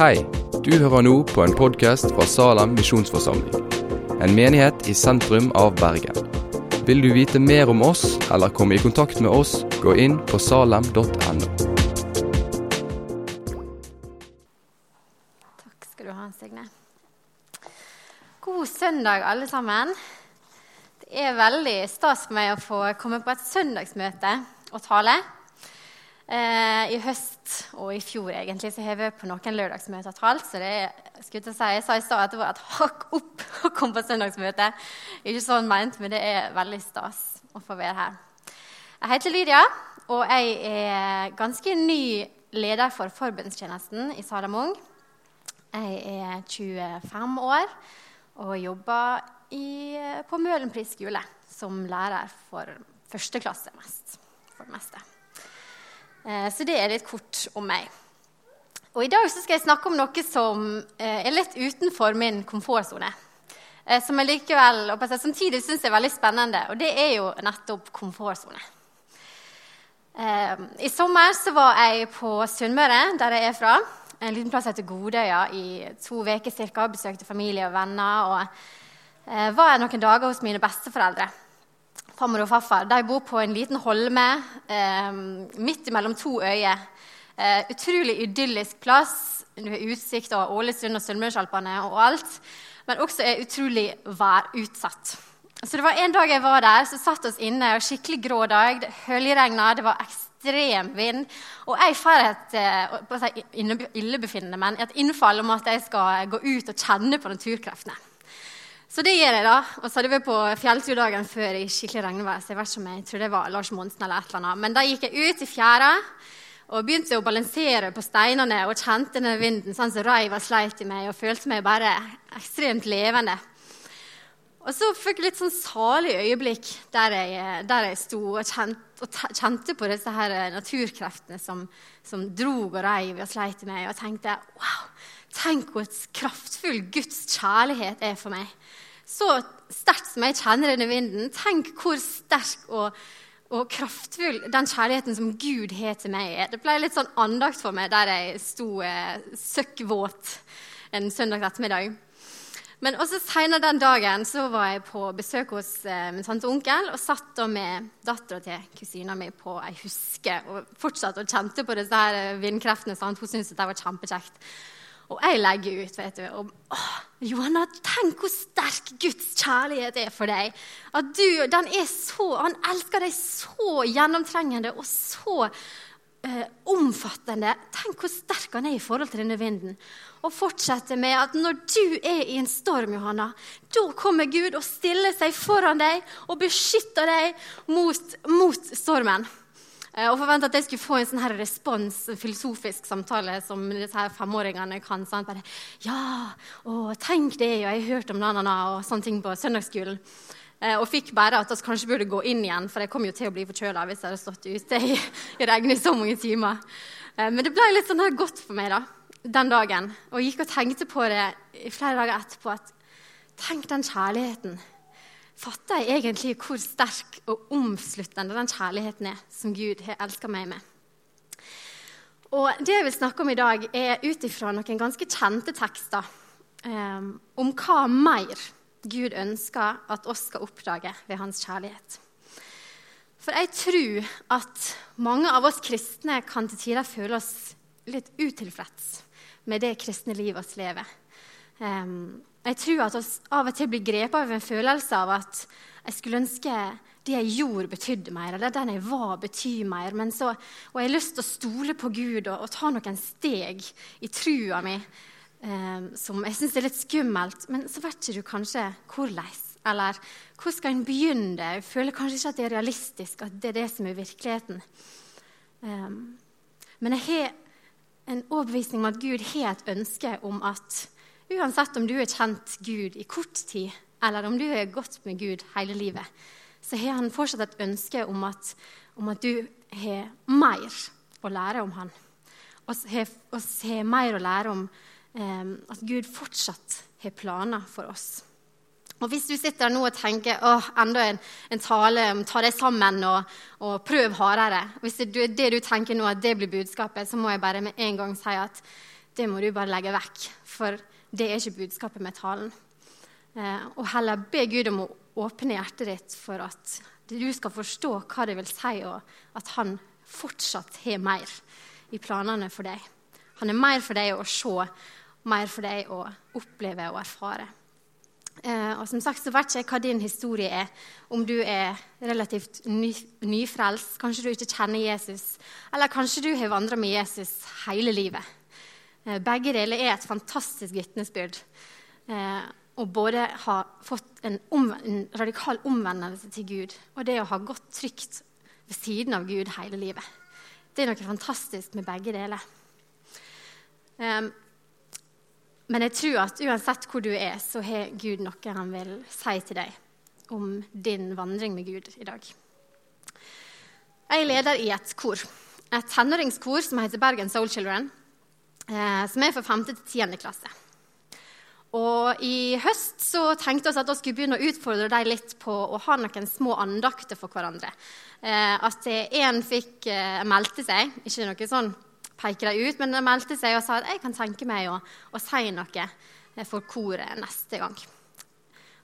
Hei, du hører nå på en podkast fra Salem misjonsforsamling. En menighet i sentrum av Bergen. Vil du vite mer om oss eller komme i kontakt med oss, gå inn på salem.no. Takk skal du ha, Signe. God søndag, alle sammen. Det er veldig stas for meg å få komme på et søndagsmøte og tale. Eh, I høst og i fjor egentlig, så har vi på noen lørdagsmøter talt. Så det er, skulle jeg, si, sa i stad at det var et hakk opp å komme på søndagsmøte. Ikke sånn ment, men det er veldig stas å få være her. Jeg heter Lydia, og jeg er ganske ny leder for forbundstjenesten i Salamung. Jeg er 25 år og jobber i, på Møhlenpris skole som lærer for første klasse mest. For det meste. Eh, så det er litt kort om meg. Og I dag skal jeg snakke om noe som eh, er litt utenfor min komfortsone. Eh, som jeg likevel, og samtidig syns er veldig spennende, og det er jo nettopp komfortsone. I sommer så var jeg på Sunnmøre, der jeg er fra. En liten plass heter Godøya i to uker ca. Besøkte familie og venner. Og var noen dager hos mine besteforeldre farmor og farfar de bor på en liten holme eh, midt mellom to øyer. Eh, utrolig idyllisk plass. Du har utsikt over Ålesund og Sunnmørsalpene og alt. Men også er utrolig værutsatt. Så det var En dag jeg var der, så satt oss inne. og Skikkelig grå dag. Det høljregna, det var ekstrem vind. Og jeg får et eh, illebefinnende, men et innfall om at jeg skal gå ut og kjenne på naturkreftene. Så det gjør jeg, da. Og så hadde vi på fjelltur dagen før i skikkelig regnvær. så jeg vet ikke om jeg tror det var Lars Monsen eller et eller annet. Men da gikk jeg ut i fjæra og begynte å balansere på steinene og kjente den vinden sånn som reiv og sleit i meg, og følte meg bare ekstremt levende. Og så fikk jeg litt sånn salig øyeblikk der jeg, der jeg sto og kjente, og kjente, på disse her naturkreftene som, som drog og reiv og sleit i meg, og tenkte wow, tenk hvor kraftfull Guds kjærlighet er for meg så sterkt som jeg kjenner denne vinden. Tenk hvor sterk og, og kraftfull den kjærligheten som Gud har til meg, er. Det ble litt sånn andakt for meg der jeg sto eh, søkkvåt en søndag ettermiddag. Men også senere den dagen så var jeg på besøk hos eh, min tante og onkel og satt da med dattera til kusina mi på ei huske og fortsatte å kjente på disse her vindkreftene. Sant? Hun syntes det var kjempekjekt. Og jeg legger ut. vet du, og, Johanna, tenk hvor sterk Guds kjærlighet er for deg. At du, den er så, Han elsker deg så gjennomtrengende og så eh, omfattende. Tenk hvor sterk han er i forhold til denne vinden. Og fortsetter med at når du er i en storm, Johanna, da kommer Gud og stiller seg foran deg og beskytter deg mot, mot stormen. Eh, og forventa at jeg skulle få en sånn her respons, en filosofisk samtale som disse her femåringene kan. Sant? Bare, ja, å, tenk det, og jeg har hørt om na-na-na og sånne ting på søndagsskolen. Eh, og fikk bare at vi kanskje burde gå inn igjen, for jeg kom jo til å bli forkjøla hvis jeg hadde stått ute i, i regnet i så mange timer. Eh, men det ble litt sånn her godt for meg da, den dagen. Og jeg gikk og tenkte på det i flere dager etterpå. at Tenk den kjærligheten fatter jeg egentlig hvor sterk og omsluttende den kjærligheten er som Gud har elska meg med. Og Det jeg vil snakke om i dag, er ut ifra noen ganske kjente tekster um, om hva mer Gud ønsker at oss skal oppdage ved hans kjærlighet. For jeg tror at mange av oss kristne kan til tider føle oss litt utilfreds med det kristne livet vi lever. Um, jeg tror at vi av og til blir grepet av en følelse av at jeg skulle ønske det jeg gjorde, betydde mer, eller den jeg var, betyr mer. Så, og jeg har lyst til å stole på Gud og, og ta noen steg i trua mi eh, som jeg syns er litt skummelt. Men så vet ikke du kanskje hvordan. Eller hvor skal en begynne? Jeg føler kanskje ikke at det er realistisk, at det er det som er virkeligheten. Um, men jeg har en overbevisning om at Gud har et ønske om at Uansett om du har kjent Gud i kort tid, eller om du har gått med Gud hele livet, så har han fortsatt et ønske om at, om at du har mer å lære om han. Og har mer å lære om eh, at Gud fortsatt har planer for oss. Og Hvis du sitter der nå og tenker åh, enda en, en tale ta deg sammen og, og prøv hardere Hvis det, det, du tenker nå at det blir budskapet, så må jeg bare med en gang si at det må du bare legge vekk, for det er ikke budskapet med talen. Eh, og heller be Gud om å åpne hjertet ditt for at du skal forstå hva det vil si, og at han fortsatt har mer i planene for deg. Han er mer for deg å se, mer for deg å oppleve og erfare. Eh, og som sagt så vet jeg hva din historie er. Om du er relativt ny, nyfrelst, kanskje du ikke kjenner Jesus, eller kanskje du har vandra med Jesus hele livet. Eh, begge deler er et fantastisk vitnesbyrd. Og både ha fått en, om, en, radikal omvendelse til Gud og det å ha gått trygt ved siden av Gud hele livet. Det er noe fantastisk med begge deler. Um, men jeg tror at uansett hvor du er, så har Gud noe han vil si til deg om din vandring med Gud i dag. Jeg er leder i et kor, et tenåringskor som heter Bergen Soul Children, eh, som er fra 5. til 10. klasse. Og I høst så tenkte vi at vi skulle begynne å utfordre dem litt på å ha noen små andakter for hverandre. Eh, at én fikk eh, meldte seg, ikke noe sånn peke dem ut. Men meldte seg og sa at jeg kan tenke meg å, å si noe for koret neste gang.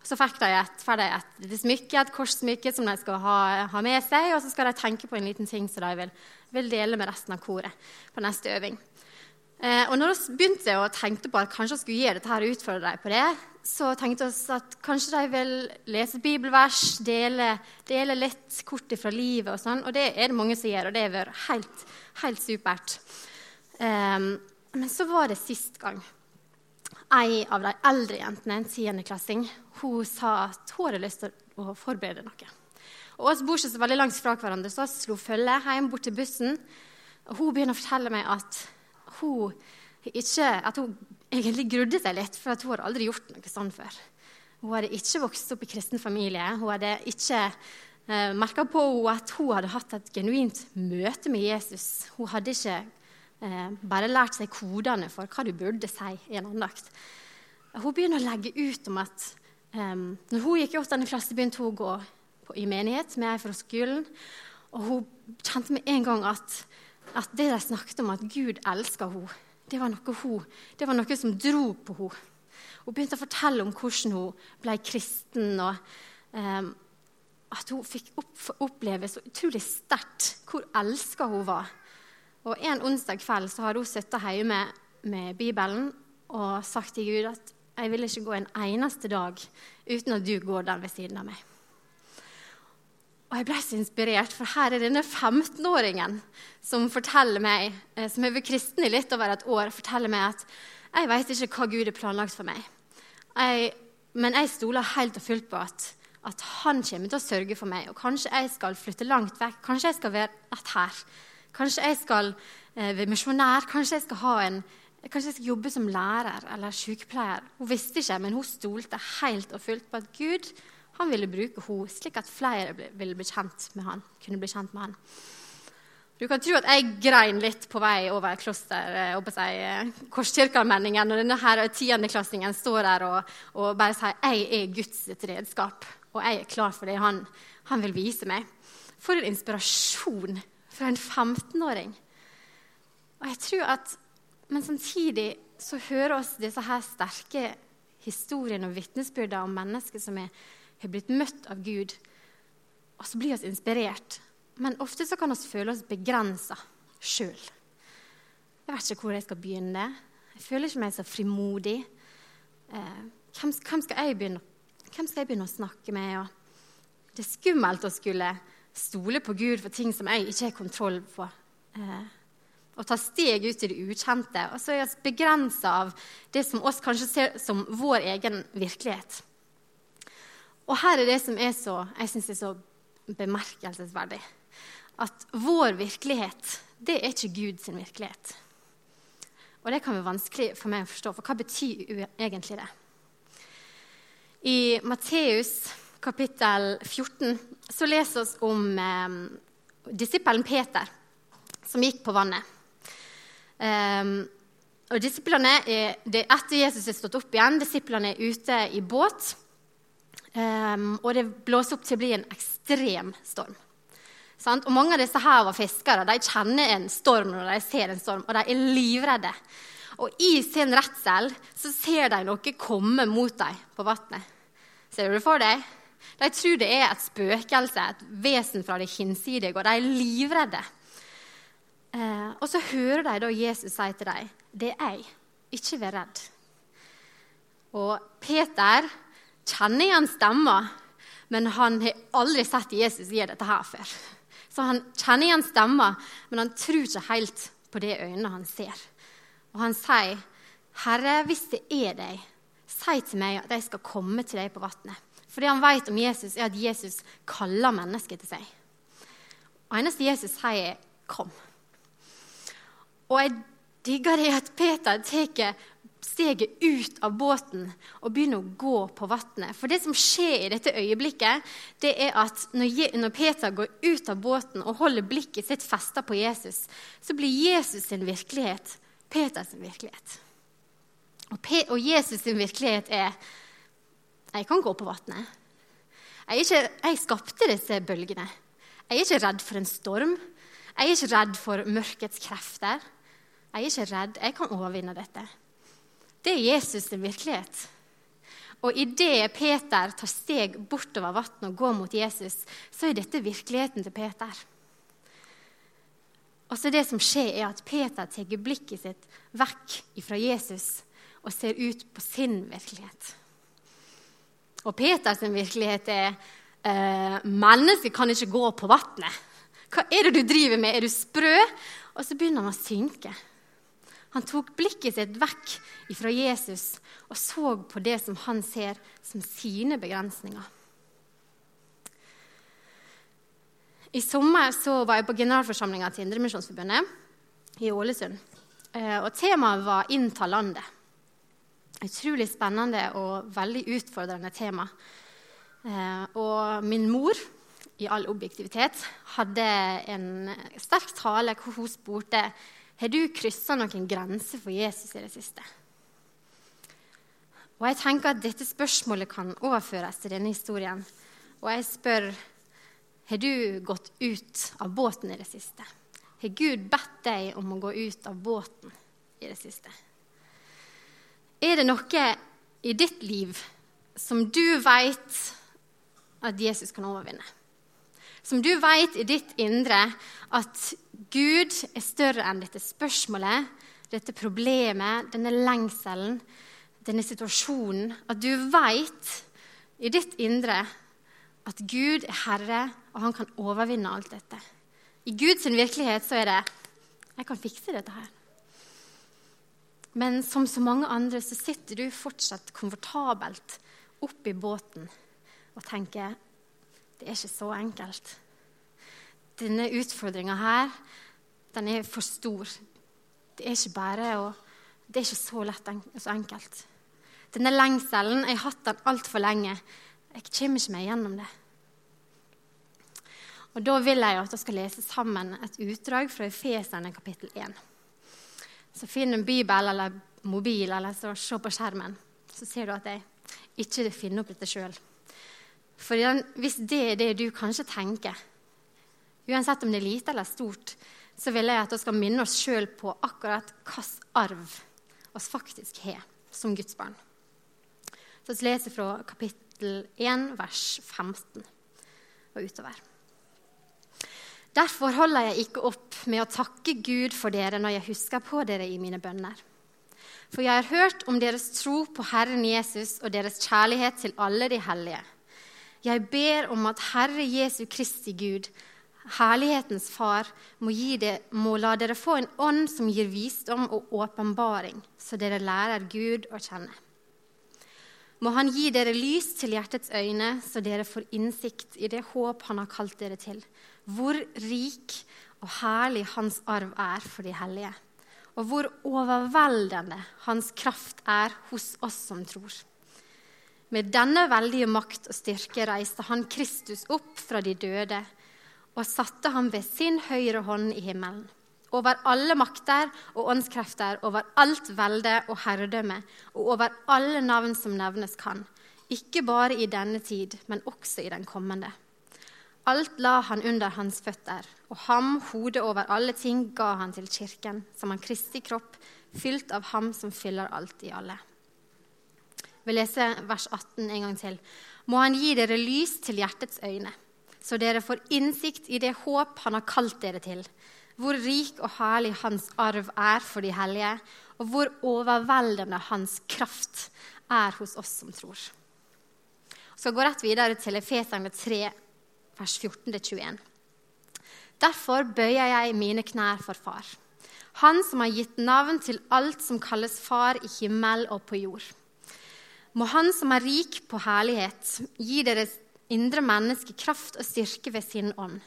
Så fikk de et, de et, et smykke, et korssmykke som de skal ha, ha, med seg. Og så skal de tenke på en liten ting som de vil, vil dele med resten av koret på neste øving. Eh, og når vi begynte å tenke på at kanskje vi skulle gjøre dette her og utfordre dem på det, så tenkte vi at kanskje de vil lese bibelvers, dele, dele litt kort fra livet og sånn. Og det er det mange som gjør, og det har vært helt, helt supert. Um, men så var det sist gang ei av de eldre jentene, en tiendeklassing, hun sa at hun hadde lyst til å forberede noe. Og oss bor ikke så veldig langt fra hverandre, så vi slo følge hjem bort til bussen. Og hun begynner å fortelle meg at hun, ikke, at hun egentlig grudde seg litt, for hun hadde aldri gjort noe sånn før. Hun hadde ikke vokst opp i kristen familie. Hun hadde ikke eh, merka på at hun hadde hatt et genuint møte med Jesus. Hun hadde ikke eh, bare lært seg kodene for hva du burde si i en andakt. Hun begynner å legge ut om at eh, når hun gikk i 8. klasse, begynte hun å gå på, i menighet med ei fra skolen. Og hun kjente med en gang at, at det de snakket om, at Gud elsker henne, det var noe, hun, det var noe som dro på henne. Hun begynte å fortelle om hvordan hun ble kristen. og um, At hun fikk opp, oppleve så utrolig sterkt hvor elska hun var. Og En onsdag kveld så har hun sittet hjemme med Bibelen og sagt til Gud at jeg vil ikke gå en eneste dag uten at du går der ved siden av meg. Og Jeg ble så inspirert, for her er denne 15-åringen som forteller meg, eh, som har vært kristen i litt over et år, forteller meg at jeg vet ikke hva Gud har planlagt for meg. Jeg, men jeg stoler helt og fullt på at, at han kommer til å sørge for meg. Og kanskje jeg skal flytte langt vekk. Kanskje jeg skal være rett her. Kanskje jeg skal eh, være misjonær. Kanskje jeg skal, en, kanskje jeg skal jobbe som lærer eller sykepleier. Hun visste ikke, men hun stolte helt og fullt på at Gud han ville bruke henne slik at flere ville bli kjent med han, kunne bli kjent med han. Du kan tro at jeg grein litt på vei over kloster, eh, si, eh, Korskirkeallmenningen, når denne tiendeklassingen står der og, og, bare sier 'Jeg er Guds redskap', og jeg er klar for det han, han vil vise meg. For en inspirasjon fra en 15-åring. Og jeg tror at, Men samtidig så hører oss disse her sterke historiene og vitnesbyrdene om mennesker som er, har blitt møtt av Gud. Og så blir vi inspirert. Men ofte så kan vi føle oss begrensa sjøl. Jeg vet ikke hvor jeg skal begynne. Jeg føler ikke meg så frimodig. Eh, hvem, hvem, skal begynne, hvem, skal jeg begynne, å snakke med? Og det er skummelt å skulle stole på Gud for ting som jeg ikke har kontroll på. Eh, og ta steg ut i det ukjente. Og så er vi begrensa av det som oss kanskje ser som vår egen virkelighet. Og her er det som er så, jeg synes er så bemerkelsesverdig. At vår virkelighet, det er ikke Guds virkelighet. Og det kan være vanskelig for meg å forstå, for hva betyr egentlig det? I Matteus kapittel 14 så leser vi om eh, disippelen Peter som gikk på vannet. Um, og disiplene er, det, Etter Jesus er stått opp igjen, disiplene er ute i båt. Um, og det blåser opp til å bli en ekstrem storm. Sant? Og Mange av disse her var fiskere. De kjenner en storm når de ser en storm, og de er livredde. Og i sin redsel så ser de noe komme mot dem på vannet. Ser du det for deg? De tror det er et spøkelse, et vesen fra det hinsidige, og de er livredde. Eh, og så hører de da Jesus si til dem, 'Det er jeg. Ikke vær redd.' Og Peter kjenner igjen stemma, men han har aldri sett Jesus gjøre dette her før. Så han kjenner igjen stemma, men han tror ikke helt på det øynene han ser. Og han sier, 'Herre, hvis det er deg, si til meg at jeg skal komme til deg på vannet.' For det han vet om Jesus, er at Jesus kaller mennesket til seg. Og eneste Jesus sier, er 'kom'. Og jeg digger det at Peter tar steget ut av båten og begynner å gå på vannet. For det som skjer i dette øyeblikket, det er at når Peter går ut av båten og holder blikket sitt festa på Jesus, så blir Jesus sin virkelighet Peters virkelighet. Og, Jesus sin virkelighet er jeg kan gå på vannet. Jeg, jeg, skapte disse bølgene. Jeg er ikke redd for en storm. Jeg er ikke redd for mørkets krefter. Jeg er ikke redd. Jeg kan overvinne dette. Det er Jesus' sin virkelighet. Og idet Peter tar steg bortover vannet og går mot Jesus, så er dette virkeligheten til Peter. Og så Det som skjer, er at Peter tar blikket sitt vekk fra Jesus og ser ut på sin virkelighet. Og Peters virkelighet er eh, mennesket kan ikke gå på vannet. Hva er det du driver med? Er du sprø? Og så begynner han å synke. Han tok blikket sitt vekk fra Jesus og så på det som han ser som sine begrensninger. I sommer var jeg på generalforsamlinga til Indremisjonsforbundet i Ålesund. Eh, og Temaet var 'Innta landet' utrolig spennende og veldig utfordrende tema. Eh, og min mor, i all objektivitet, hadde en sterk tale hvor hun spurte har du kryssa noen grenser for Jesus i det siste. Og jeg tenker at Dette spørsmålet kan overføres til denne historien. Og jeg spør har du gått ut av båten i det siste. Har Gud bedt deg om å gå ut av båten i det siste? Er det noe i ditt liv som du vet at Jesus kan overvinne? Som du vet i ditt indre at Gud er større enn dette spørsmålet, dette problemet, denne lengselen, denne situasjonen. At du vet i ditt indre at Gud er herre, og han kan overvinne alt dette. I Guds virkelighet så er det 'Jeg kan fikse dette her'. Men som så mange andre så sitter du fortsatt komfortabelt oppi båten og tenker det er ikke så enkelt. Denne utfordringa her, den er for stor. Det er ikke bare å Det er ikke så lett og så enkelt. Denne lengselen, jeg har hatt den altfor lenge. Jeg kommer ikke meg gjennom det. Og Da vil jeg at vi skal lese sammen et utdrag fra Efeserne kapittel 1. Så finn en bibel eller mobil eller så se på skjermen. Så ser du at jeg ikke finner opp dette sjøl. For hvis det er det du kanskje tenker, uansett om det er lite eller stort, så vil jeg at vi skal minne oss sjøl på akkurat hvilken arv vi faktisk har som Guds barn. Så vi leser fra kapittel 1, vers 15 og utover. Derfor holder jeg ikke opp med å takke Gud for dere når jeg husker på dere i mine bønner. For jeg har hørt om deres tro på Herren Jesus og deres kjærlighet til alle de hellige. Jeg ber om at Herre Jesu Kristi Gud, herlighetens Far, må, det, må la dere få en ånd som gir visdom og åpenbaring, så dere lærer Gud å kjenne. Må Han gi dere lys til hjertets øyne, så dere får innsikt i det håp Han har kalt dere til hvor rik og herlig hans arv er for de hellige, og hvor overveldende hans kraft er hos oss som tror. Med denne veldige makt og styrke reiste han Kristus opp fra de døde og satte ham ved sin høyre hånd i himmelen. Over alle makter og åndskrefter, over alt velde og herredømme, og over alle navn som nevnes kan, ikke bare i denne tid, men også i den kommende. Alt la han under hans føtter, og ham, hodet over alle ting, ga han til kirken, som han kristig kropp, fylt av ham som fyller alt i alle. Vi leser vers 18 en gang til. Må han gi dere lys til hjertets øyne, så dere får innsikt i det håp han har kalt dere til, hvor rik og herlig hans arv er for de hellige, og hvor overveldende hans kraft er hos oss som tror. Så skal gå rett videre til Efeserne 3, vers 14-21. Derfor bøyer jeg mine knær for Far, Han som har gitt navn til alt som kalles Far i himmel og på jord. Må Han som er rik på herlighet, gi deres indre menneske kraft og styrke ved sin ånd.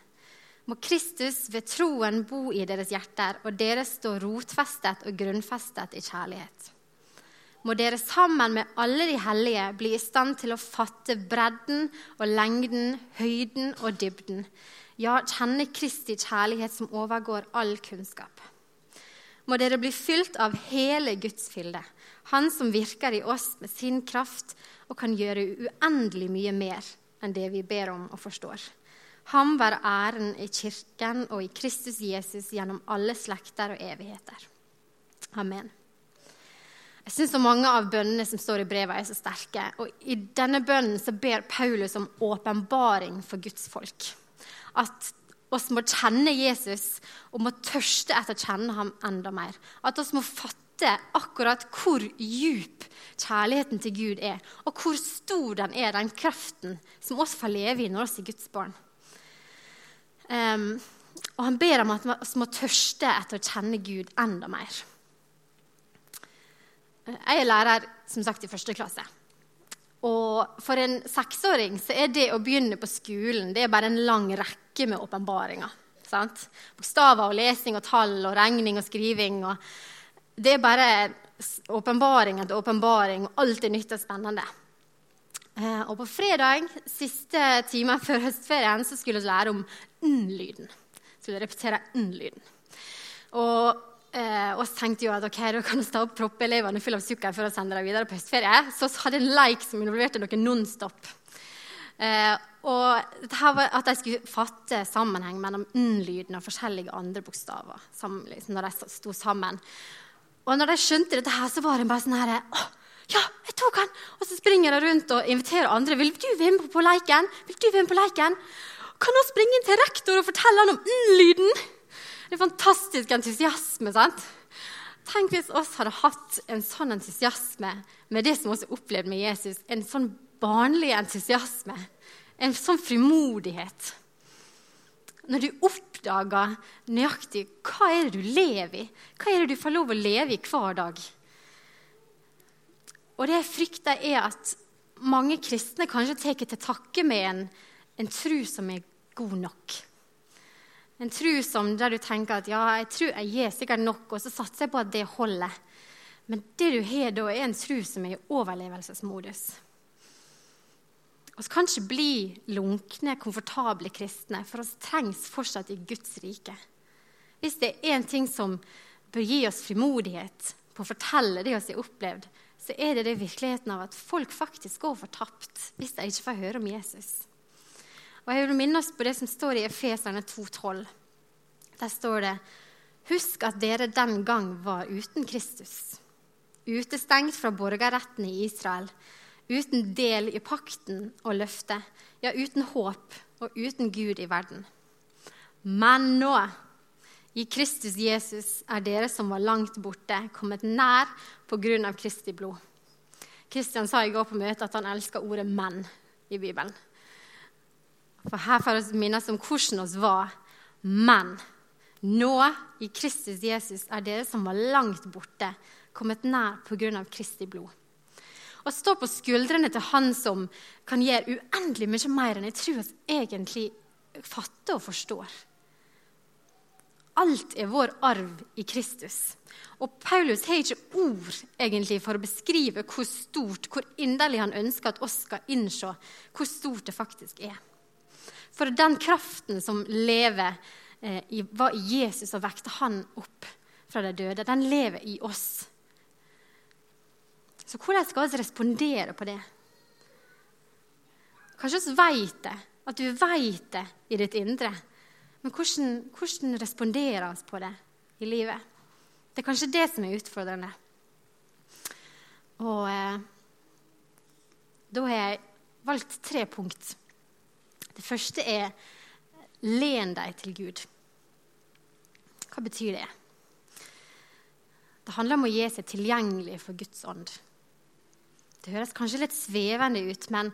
Må Kristus ved troen bo i deres hjerter, og dere stå rotfestet og grunnfestet i kjærlighet må dere sammen med alle de hellige bli i stand til å fatte bredden og lengden, høyden og dybden. Ja, kjenne Kristi kjærlighet som overgår all kunnskap. Må dere bli fylt av hele Guds fylde, Han som virker i oss med sin kraft og kan gjøre uendelig mye mer enn det vi ber om og forstår. Ham være æren i Kirken og i Kristus Jesus gjennom alle slekter og evigheter. Amen. Jeg syns mange av bønnene som står i brevet, er så sterke. Og I denne bønnen så ber Paulus om åpenbaring for Guds folk. At oss må kjenne Jesus og må tørste etter å kjenne ham enda mer. At oss må fatte akkurat hvor djup kjærligheten til Gud er, og hvor stor den er, den kraften som oss får leve i når vi er Guds barn. Um, og han ber om at vi må tørste etter å kjenne Gud enda mer. Jeg er lærer som sagt i første klasse. Og for en seksåring så er det å begynne på skolen det er bare en lang rekke med åpenbaringer. Bokstaver og lesing og tall og regning og skriving. Og det er bare åpenbaring etter åpenbaring, og alt er nytt og spennende. Eh, og på fredag, siste time før høstferien, så skulle vi lære om n-lyden. Skulle repetere n-lyden. Og Eh, så tenkte jeg at ok, da kan vi stå opp proppe elevene fulle av sukker for å sende dem videre på høstferie. Så hadde jeg en leik som involverte noe Nonstop. Eh, og var at de skulle fatte sammenheng mellom n-lyden og forskjellige andre bokstaver. Sammen, liksom, når de sto sammen. Og når de skjønte dette, her, så var de bare sånn her Å, ja, jeg tok han! Og så springer de rundt og inviterer andre. 'Vil du være med på leiken?' Vil du være med på leiken? Kan du springe inn til rektor og fortelle han om n-lyden? Det er fantastisk entusiasme. sant? Tenk hvis oss hadde hatt en sånn entusiasme med det som vi har opplevd med Jesus. En sånn barnlig entusiasme. En sånn frimodighet. Når du oppdager nøyaktig hva er det du lever i, hva er det du får lov å leve i hver dag. Og det jeg frykter, er at mange kristne kanskje tar til takke med en, en tro som er god nok. En tro som der du tenker at ja, jeg tror jeg gir sikkert nok, og så satser jeg på at det holder. Men det du har da, er en tro som er i overlevelsesmodus. Vi kan ikke bli lunkne, komfortable kristne, for oss trengs fortsatt i Guds rike. Hvis det er én ting som bør gi oss frimodighet på å fortelle det vi har opplevd, så er det det virkeligheten av at folk faktisk går fortapt hvis de ikke får høre om Jesus. Og Jeg vil minne oss på det som står i Efeserne 2,12. Der står det Husk at dere den gang var uten Kristus, utestengt fra borgerretten i Israel, uten del i pakten og løftet, ja, uten håp og uten Gud i verden. Men nå, i Kristus Jesus, er dere som var langt borte, kommet nær på grunn av Kristi blod. Kristian sa i går på møtet at han elsker ordet 'menn' i Bibelen. For her får vi minnes om hvordan oss var. Men nå, i Kristus Jesus, er dere som var langt borte, kommet nær pga. Kristi blod. Å stå på skuldrene til Han som kan gjøre uendelig mye mer enn jeg tror vi egentlig fatter og forstår. Alt er vår arv i Kristus. Og Paulus har ikke ord egentlig for å beskrive hvor stort, hvor inderlig han ønsker at oss skal innse hvor stort det faktisk er. For den kraften som lever eh, var i Jesus og vekte han opp fra de døde, den lever i oss. Så hvordan skal vi respondere på det? Kanskje vi vet det, At du veit det i ditt indre. Men hvordan, hvordan responderer vi på det i livet? Det er kanskje det som er utfordrende. Og eh, da har jeg valgt tre punkt. Det første er len deg til Gud. Hva betyr det? Det handler om å gi seg tilgjengelig for Guds ånd. Det høres kanskje litt svevende ut, men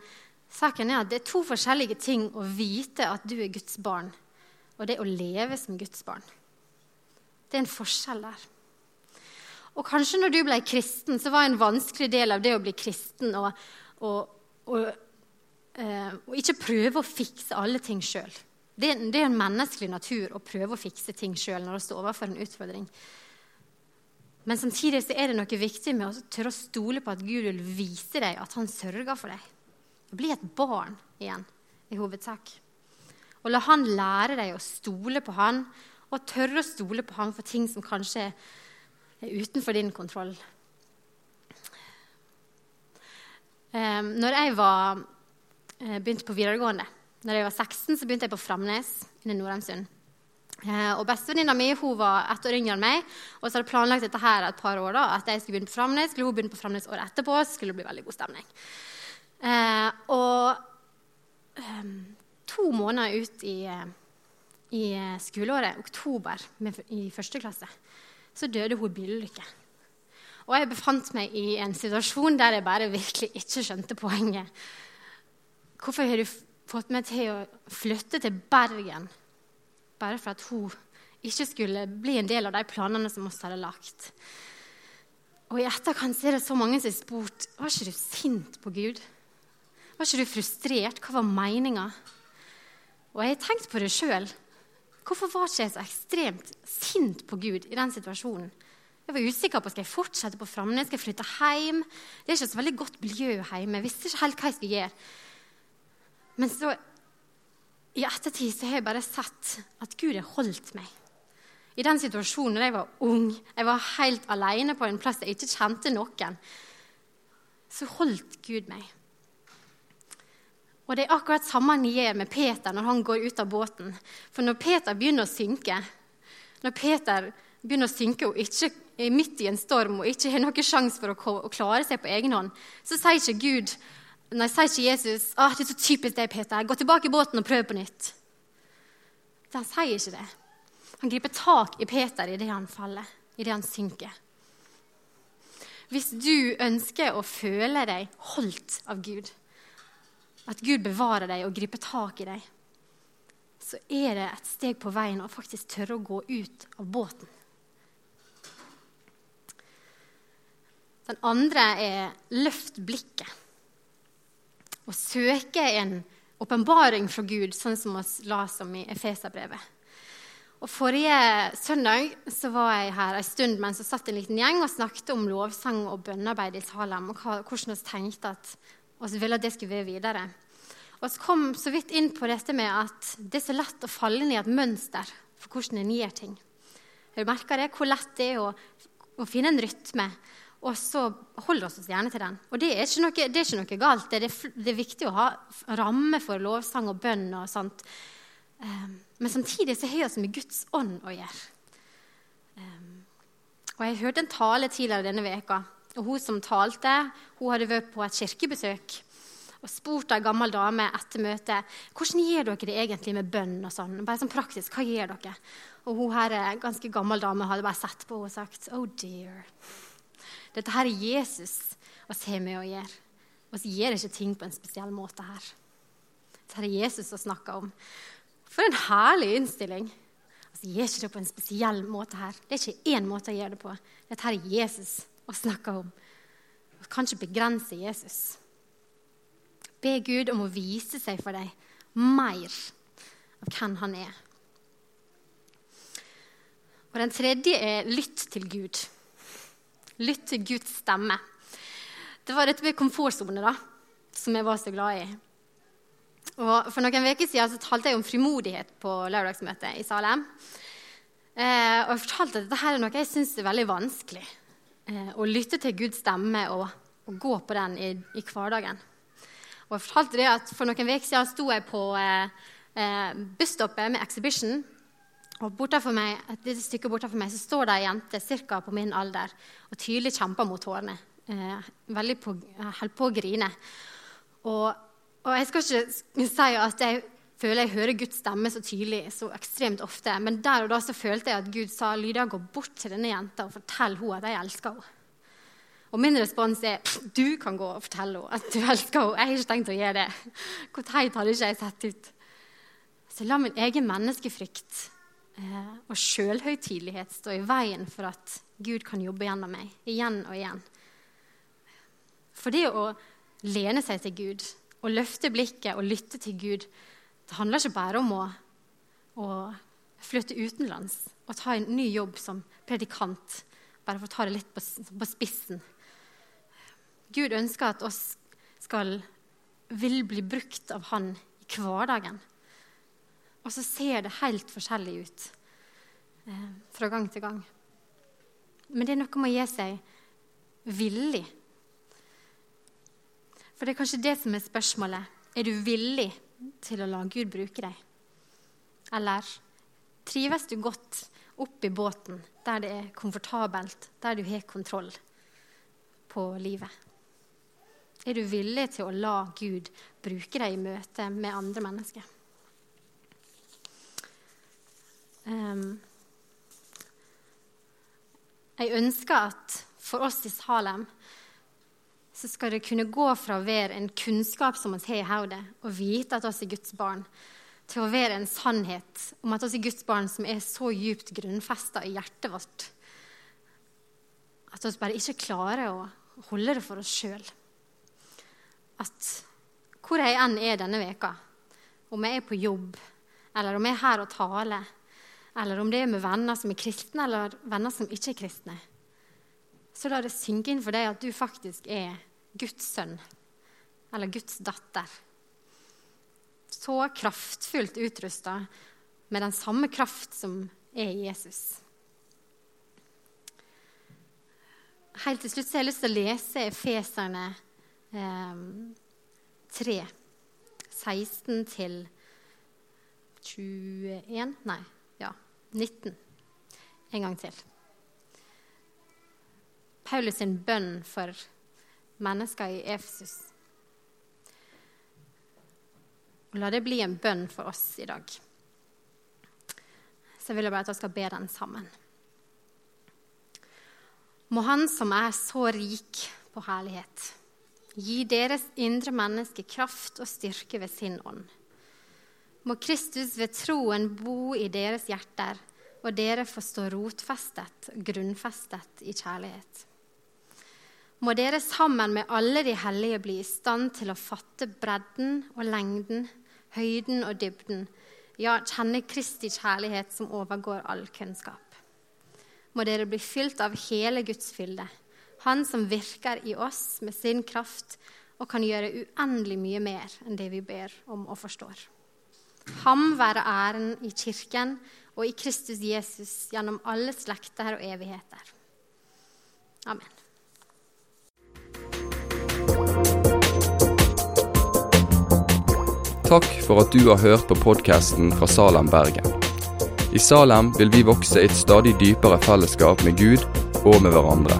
saken er at det er to forskjellige ting å vite at du er Guds barn, og det å leve som Guds barn. Det er en forskjell der. Og kanskje når du ble kristen, så var en vanskelig del av det å bli kristen og eh, ikke prøve å fikse alle ting sjøl. Det, det, er en menneskelig natur å prøve å fikse ting sjøl når du står overfor en utfordring. Men samtidig så er det noe viktig med å tørre å stole på at Gud vil vise deg at han sørger for deg. Bli et barn igjen i hovedsak. Og la han lære deg å stole på han, og tørre å stole på han for ting som kanskje er utenfor din kontroll. Um, når jeg var, uh, begynte på videregående, når jeg var 16, så begynte jeg på Framnes i Nordheimsund. Eh, og Bestevenninna mi hun var ett år yngre enn meg og så hadde planlagt dette her et par år. da, At jeg skulle begynne på Framnes, skulle hun begynne på Framnes året etterpå. så skulle det bli veldig god stemning. Eh, og eh, to måneder ut i, i skoleåret, oktober med, i første klasse, så døde hun i bilulykke. Og jeg befant meg i en situasjon der jeg bare virkelig ikke skjønte poenget. Hvorfor har du fått meg til å flytte til Bergen bare for at hun ikke skulle bli en del av de planene som oss hadde lagt. Og I etterkant er det så mange som har spurt var ikke du sint på Gud. Var ikke du frustrert? Hva var meninga? Og jeg har tenkt på det sjøl. Hvorfor var ikke jeg så ekstremt sint på Gud i den situasjonen? Jeg var usikker på skal jeg fortsette på Framnes, skal jeg flytte hjem. Det er ikke så veldig godt miljø hjemme. Jeg visste ikke helt hva jeg skulle gjøre. Men så i ettertid så har jeg bare sett at Gud har holdt meg. I den situasjonen da jeg var ung, jeg var helt alene på en plass jeg ikke kjente noen, så holdt Gud meg. Og det er akkurat samme han gjør med Peter når han går ut av båten. For når Peter begynner å synke, når Peter begynner å synke og ikke er midt i en storm og ikke har noen sjanse for å klare seg på egen hånd, så sier ikke Gud Nei, sier ikke Jesus ah, det er så typisk deg, Peter. Gå tilbake i båten og prøv på nytt. Han sier ikke det. Han griper tak i Peter idet han faller, idet han synker. Hvis du ønsker å føle deg holdt av Gud, at Gud bevarer deg og griper tak i deg, så er det et steg på veien å faktisk tørre å gå ut av båten. Den andre er løft blikket å søke en åpenbaring fra Gud, sånn som vi las om i Efeserbrevet. Og Forrige søndag så var jeg her en stund mens jeg satt en liten gjeng og snakket om lovsang og bønnearbeid i Salem, og hvordan vi tenkte at vi ville at det skulle være videre. Og så kom så vidt inn på dette med at det er så lett å falle ned i et mønster for hvordan en gjør ting. Har du merka det? Hvor lett det er å, å finne en rytme og så holder vi oss gjerne til den. Og det er ikke noe, er ikke noe galt. Det er, det er, viktig å ha rammer for lovsang og bønn og sånt. Um, men samtidig så har vi med Guds ånd å gjøre. Um, og Jeg hørte en tale tidligere denne veka, og Hun som talte, hun hadde vært på et kirkebesøk og spurt ei gammel dame etter møtet hvordan gjør dere det egentlig med bønn. og sånn, bare sånn praktisk, hva gjør dere? Og hun her, ganske gammel dame hadde bare sett på henne og sagt oh dear. Dette her er Jesus oss har med å gjøre. Vi gjør ikke ting på en spesiell måte her. Dette er Jesus å snakke om. For en herlig innstilling. Vi gjør ikke det på en spesiell måte her. Det er ikke én måte å gjøre det på. Dette her er Jesus å snakke om. Vi kan ikke begrense Jesus. Be Gud om å vise seg for deg mer av hvem han er. Og den tredje er lytt til Gud. Lytt til Guds stemme. Det var dette med komfortsone da, som jeg var så glad i. Og For noen uker siden så talte jeg om frimodighet på lørdagsmøtet i Salem. Eh, og jeg fortalte at dette er noe jeg syns er veldig vanskelig. Eh, å lytte til Guds stemme og, og gå på den i, i, hverdagen. Og jeg fortalte det at For noen uker siden sto jeg på eh, eh, busstoppet med Exhibition. Og meg, Et lite stykke bortenfor meg så står det ei jente ca. på min alder og tydelig kjemper mot tårene. Eh, veldig på, holder på å grine. Og, og, jeg skal ikke si at jeg føler jeg hører Guds stemme så tydelig så ekstremt ofte, men der og da så følte jeg at Gud sa Lydia, gå bort til denne jenta og fortell henne at jeg elsker henne. Og min respons er du kan gå og fortelle henne at du elsker henne. Jeg har ikke tenkt å gjøre det. Hvor teit hadde ikke jeg sett ut? Så la min egen menneskefrykt og sjølhøytidelighet stå i veien for at Gud kan jobbe gjennom meg igjen og igjen. For det å lene seg til Gud og løfte blikket og lytte til Gud, det handler ikke bare om å, å flytte utenlands og ta en ny jobb som predikant, bare for å ta det litt på, på spissen. Gud ønsker at oss skal vil bli brukt av Han i hverdagen. Og så ser det helt forskjellig ut eh, fra gang til gang. Men det er noe med å gi seg villig. For det er kanskje det som er spørsmålet. Er du villig til å la Gud bruke deg? Eller trives du godt opp i båten, der det er komfortabelt, der du har kontroll på livet? Er du villig til å la Gud bruke deg i møte med andre mennesker? Um, jeg ønsker at for oss i Salem så skal det kunne gå fra å være en kunnskap som vi har i hodet, og vite at oss er Guds barn, til å være en sannhet om at oss er Guds barn som er så djupt grunnfesta i hjertet vårt at vi bare ikke klarer å holde det for oss sjøl at hvor jeg enn er denne veka, om jeg er på jobb, eller om jeg er her og taler, eller om det er med venner som er kristne, eller venner som ikke er kristne, så la det synke inn for deg at du faktisk er Guds sønn eller Guds datter. Så kraftfullt utrusta med den samme kraft som er i Jesus. Helt til slutt så har jeg lyst til å lese Efeserne 3, ehm, 16 til 21 Nei, 19. En gang til. Paulus sin bønn for mennesker i Efesus. La det bli en bønn for oss i dag. Så jeg vil bare at vi skal be den sammen. Må Han som er så rik på herlighet, Gi deres indre menneske kraft og styrke ved sin ånd. Må Kristus ved troen bo i deres hjerter, og dere få stå rotfestet, grunnfestet i kjærlighet. Må dere sammen med alle de hellige bli i stand til å fatte bredden og lengden, høyden og dybden, ja, kjenne Kristi kjærlighet som overgår all kunnskap. Må dere bli fylt av hele Guds fylde han som virker i oss med sin kraft og kan gjøre uendelig mye mer enn det vi ber om og forstår. Ham være æren i Kirken og i Kristus Jesus gjennom alle slekter og evigheter. Amen. Takk for at du har hørt på podkasten fra Salem, Bergen. I Salem vil vi vokse i et stadig dypere fellesskap med Gud og med hverandre.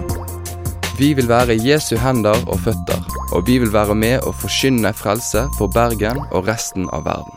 Vi vil være Jesu hender og føtter, og vi vil være med og forkynne frelse for Bergen og resten av verden.